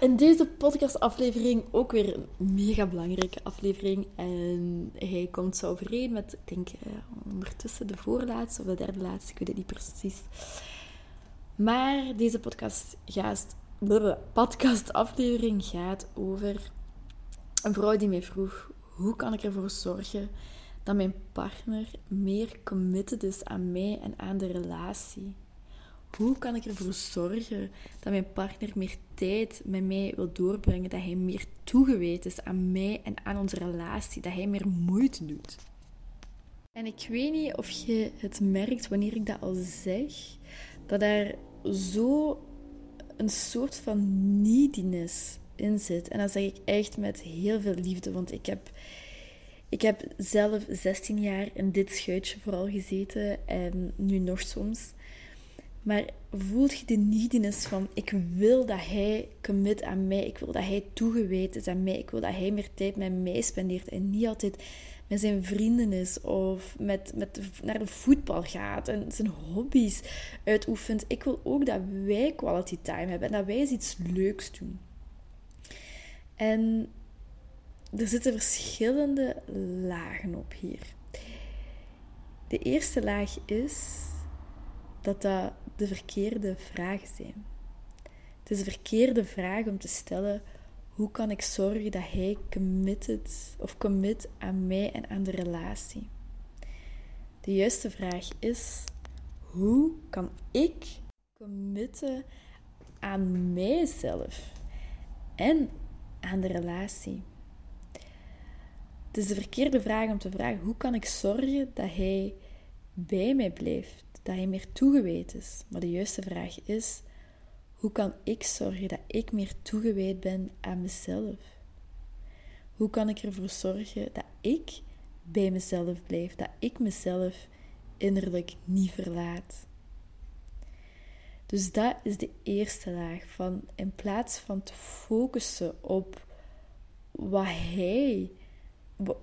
In deze podcastaflevering ook weer een mega belangrijke aflevering. En hij komt zo overeen met, ik denk uh, ondertussen de voorlaatste of de derde laatste, ik weet het niet precies. Maar deze podcast podcastaflevering gaat over een vrouw die mij vroeg: hoe kan ik ervoor zorgen dat mijn partner meer committed is aan mij en aan de relatie? Hoe kan ik ervoor zorgen dat mijn partner meer tijd met mij wil doorbrengen, dat hij meer toegewijd is aan mij en aan onze relatie, dat hij meer moeite doet? En ik weet niet of je het merkt wanneer ik dat al zeg, dat er zo een soort van neediness in zit. En dat zeg ik echt met heel veel liefde, want ik heb, ik heb zelf 16 jaar in dit schuitje vooral gezeten en nu nog soms. Maar voelt je de neediness van ik wil dat hij commit aan mij, ik wil dat hij toegewijd is aan mij, ik wil dat hij meer tijd met mij spendeert en niet altijd met zijn vrienden is of met, met naar de voetbal gaat en zijn hobby's uitoefent. Ik wil ook dat wij quality time hebben en dat wij iets leuks doen. En er zitten verschillende lagen op hier. De eerste laag is dat dat de verkeerde vragen zijn. Het is de verkeerde vraag om te stellen: hoe kan ik zorgen dat hij committed of commit aan mij en aan de relatie? De juiste vraag is: hoe kan ik committen aan mijzelf en aan de relatie? Het is de verkeerde vraag om te vragen: hoe kan ik zorgen dat hij bij mij blijft? Dat hij meer toegewijd is. Maar de juiste vraag is: hoe kan ik zorgen dat ik meer toegewijd ben aan mezelf? Hoe kan ik ervoor zorgen dat ik bij mezelf blijf, dat ik mezelf innerlijk niet verlaat? Dus dat is de eerste laag van in plaats van te focussen op wat hij, wat,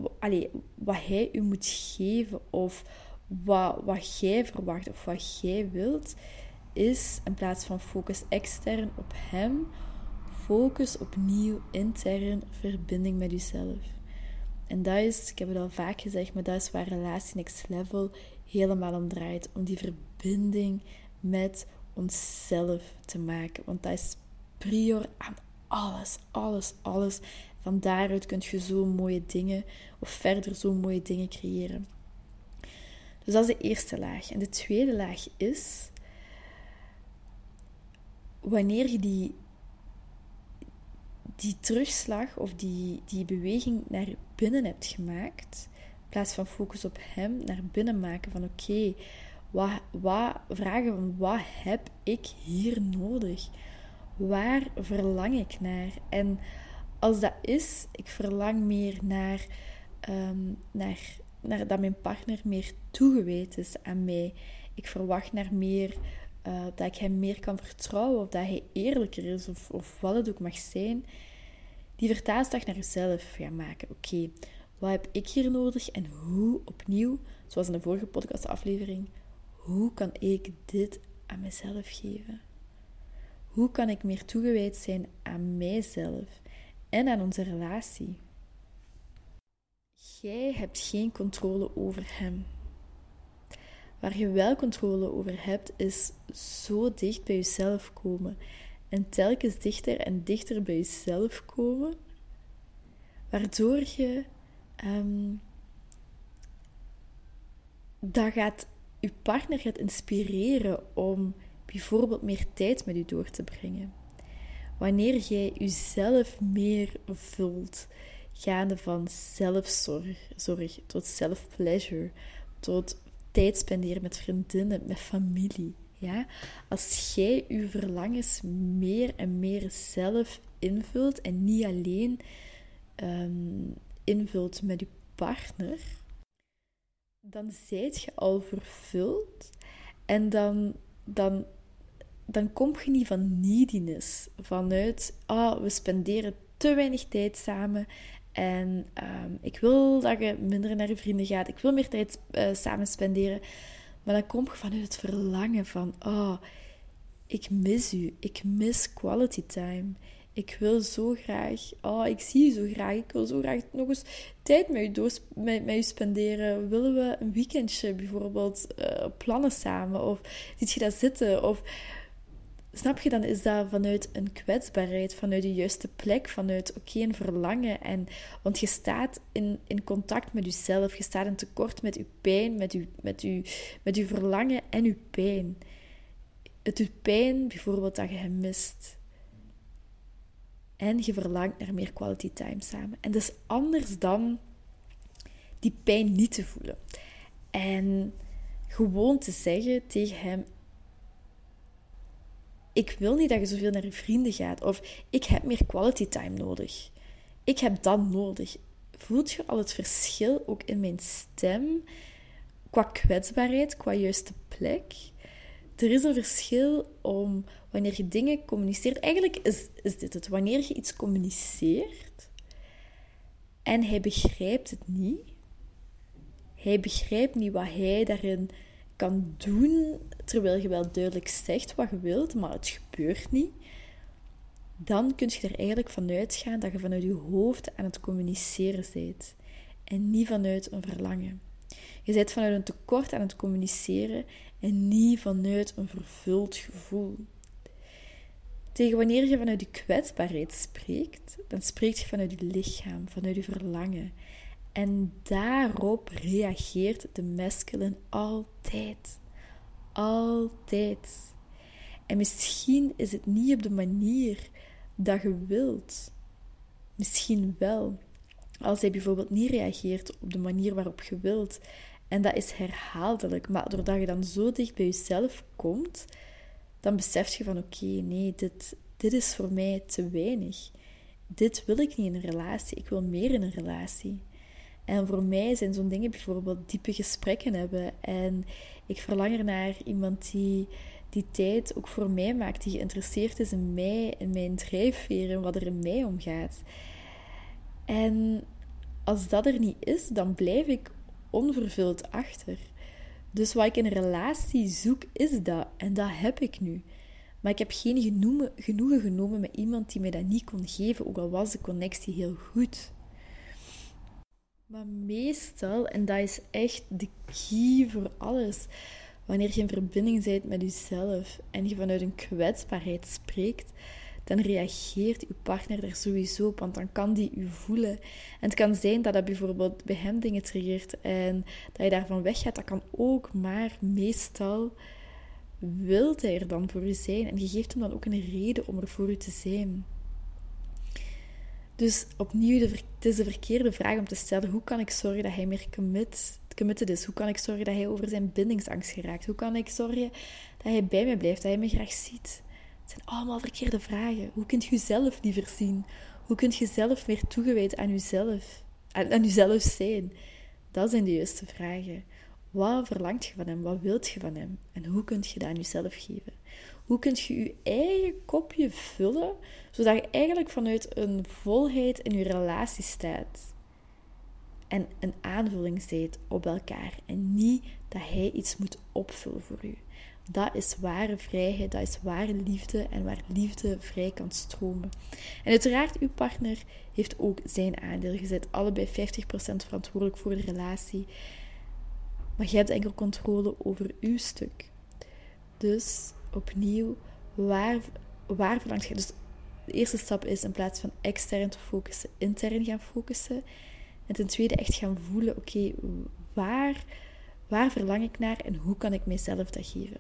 wat hij u moet geven of wat, wat jij verwacht of wat jij wilt, is in plaats van focus extern op hem, focus opnieuw intern verbinding met jezelf. En dat is, ik heb het al vaak gezegd, maar dat is waar relatie next level helemaal om draait. Om die verbinding met onszelf te maken. Want dat is prior aan alles, alles, alles. Van daaruit kun je zo mooie dingen, of verder zo mooie dingen creëren. Dus dat is de eerste laag. En de tweede laag is wanneer je die, die terugslag of die, die beweging naar binnen hebt gemaakt, in plaats van focus op hem, naar binnen maken van oké, wat, wat, vragen van wat heb ik hier nodig? Waar verlang ik naar? En als dat is, ik verlang meer naar, um, naar naar dat mijn partner meer toegewijd is aan mij. Ik verwacht naar meer uh, dat ik hem meer kan vertrouwen of dat hij eerlijker is of, of wat het ook mag zijn. Die vertaalslag naar jezelf gaan maken. Oké, wat heb ik hier nodig en hoe opnieuw, zoals in de vorige podcastaflevering, hoe kan ik dit aan mezelf geven? Hoe kan ik meer toegewijd zijn aan mijzelf en aan onze relatie? Jij hebt geen controle over hem. Waar je wel controle over hebt, is zo dicht bij jezelf komen. En telkens dichter en dichter bij jezelf komen, waardoor je um, dat gaat, je partner gaat inspireren om bijvoorbeeld meer tijd met u door te brengen. Wanneer jij jezelf meer vult, gaande van zelfzorg tot self-pleasure, tot tijd spenderen met vriendinnen, met familie. Ja? Als jij je verlangens meer en meer zelf invult en niet alleen um, invult met je partner, dan zijt je al vervuld en dan, dan, dan kom je niet van neediness, vanuit, ah, we spenderen te weinig tijd samen en um, ik wil dat je minder naar je vrienden gaat, ik wil meer tijd uh, samen spenderen. Maar dan kom je vanuit het verlangen van, oh, ik mis u, ik mis quality time. Ik wil zo graag, oh, ik zie je zo graag, ik wil zo graag nog eens tijd met u, door, met, met u spenderen. Willen we een weekendje bijvoorbeeld uh, plannen samen? Of ziet je dat zitten? Of snap je, dan is dat vanuit een kwetsbaarheid, vanuit de juiste plek, vanuit oké, een verlangen. En, want je staat in, in contact met jezelf, je staat in tekort met je pijn, met je, met je, met je verlangen en je pijn. Het doet pijn bijvoorbeeld dat je hem mist. En je verlangt naar meer quality time samen. En dat is anders dan die pijn niet te voelen. En gewoon te zeggen tegen hem: Ik wil niet dat je zoveel naar je vrienden gaat. Of ik heb meer quality time nodig. Ik heb dat nodig. Voelt je al het verschil ook in mijn stem? Qua kwetsbaarheid, qua juiste plek? er is een verschil om wanneer je dingen communiceert. Eigenlijk is, is dit het. Wanneer je iets communiceert en hij begrijpt het niet, hij begrijpt niet wat hij daarin kan doen, terwijl je wel duidelijk zegt wat je wilt, maar het gebeurt niet, dan kun je er eigenlijk vanuit gaan dat je vanuit je hoofd aan het communiceren bent en niet vanuit een verlangen. Je bent vanuit een tekort aan het communiceren en niet vanuit een vervuld gevoel. Tegen wanneer je vanuit je kwetsbaarheid spreekt, dan spreekt je vanuit je lichaam, vanuit je verlangen. En daarop reageert de masculine altijd. Altijd. En misschien is het niet op de manier dat je wilt. Misschien wel. Als hij bijvoorbeeld niet reageert op de manier waarop je wilt, en dat is herhaaldelijk. Maar doordat je dan zo dicht bij jezelf komt, dan besef je van oké, nee, dit, dit is voor mij te weinig. Dit wil ik niet in een relatie. Ik wil meer in een relatie. En voor mij zijn zo'n dingen bijvoorbeeld diepe gesprekken hebben. En ik verlang ernaar iemand die die tijd ook voor mij maakt, die geïnteresseerd is in mij, in mijn drijfveer, en wat er in mij omgaat. En als dat er niet is, dan blijf ik onvervuld achter. Dus wat ik in een relatie zoek, is dat. En dat heb ik nu. Maar ik heb geen genoegen, genoegen genomen met iemand die mij dat niet kon geven, ook al was de connectie heel goed. Maar meestal, en dat is echt de key voor alles, wanneer je in verbinding bent met jezelf en je vanuit een kwetsbaarheid spreekt, dan reageert uw partner daar sowieso op, want dan kan die u voelen. En het kan zijn dat dat bijvoorbeeld bij hem dingen triggert en dat je daarvan weggaat. Dat kan ook, maar meestal wil hij er dan voor u zijn en je geeft hem dan ook een reden om er voor u te zijn. Dus opnieuw, de, het is de verkeerde vraag om te stellen: hoe kan ik zorgen dat hij meer commit, committed is? Hoe kan ik zorgen dat hij over zijn bindingsangst geraakt? Hoe kan ik zorgen dat hij bij mij blijft, dat hij me graag ziet? zijn allemaal verkeerde vragen. Hoe kunt je jezelf liever zien? Hoe kunt je zelf meer toegewijd aan jezelf, aan, aan jezelf zijn? Dat zijn de juiste vragen. Wat verlangt je van hem? Wat wilt je van hem? En hoe kunt je dat aan jezelf geven? Hoe kunt je je eigen kopje vullen, zodat je eigenlijk vanuit een volheid in je relatie staat? En een aanvulling zijt op elkaar. En niet dat hij iets moet opvullen voor u. Dat is ware vrijheid, dat is ware liefde en waar liefde vrij kan stromen. En uiteraard, uw partner heeft ook zijn aandeel. Je bent allebei 50% verantwoordelijk voor de relatie. Maar je hebt enkel controle over uw stuk. Dus opnieuw, waar, waar verlangt je? Dus de eerste stap is in plaats van extern te focussen, intern gaan focussen. En ten tweede echt gaan voelen, oké, waar, waar verlang ik naar en hoe kan ik mijzelf dat geven?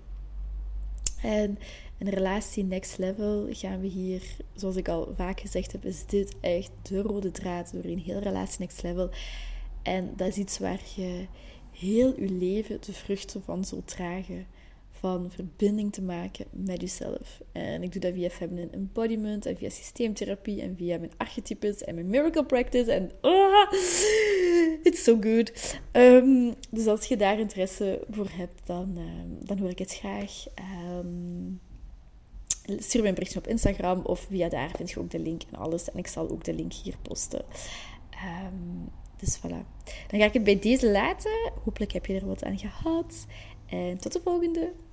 En een relatie next level gaan we hier, zoals ik al vaak gezegd heb, is dit echt de rode draad door een hele relatie next level. En dat is iets waar je heel je leven de vruchten van zult dragen. Van verbinding te maken met jezelf. En ik doe dat via feminine embodiment en via systeemtherapie en via mijn archetypes en mijn miracle practice. En oh, It's so good. Ehm, dus als je daar interesse voor hebt, dan, ehm, dan hoor ik het graag. Um, stuur me een berichtje op Instagram of via daar vind je ook de link en alles. En ik zal ook de link hier posten. dus voilà. Dan ga ik het bij deze laten. Hopelijk heb je er wat aan gehad. En tot de volgende.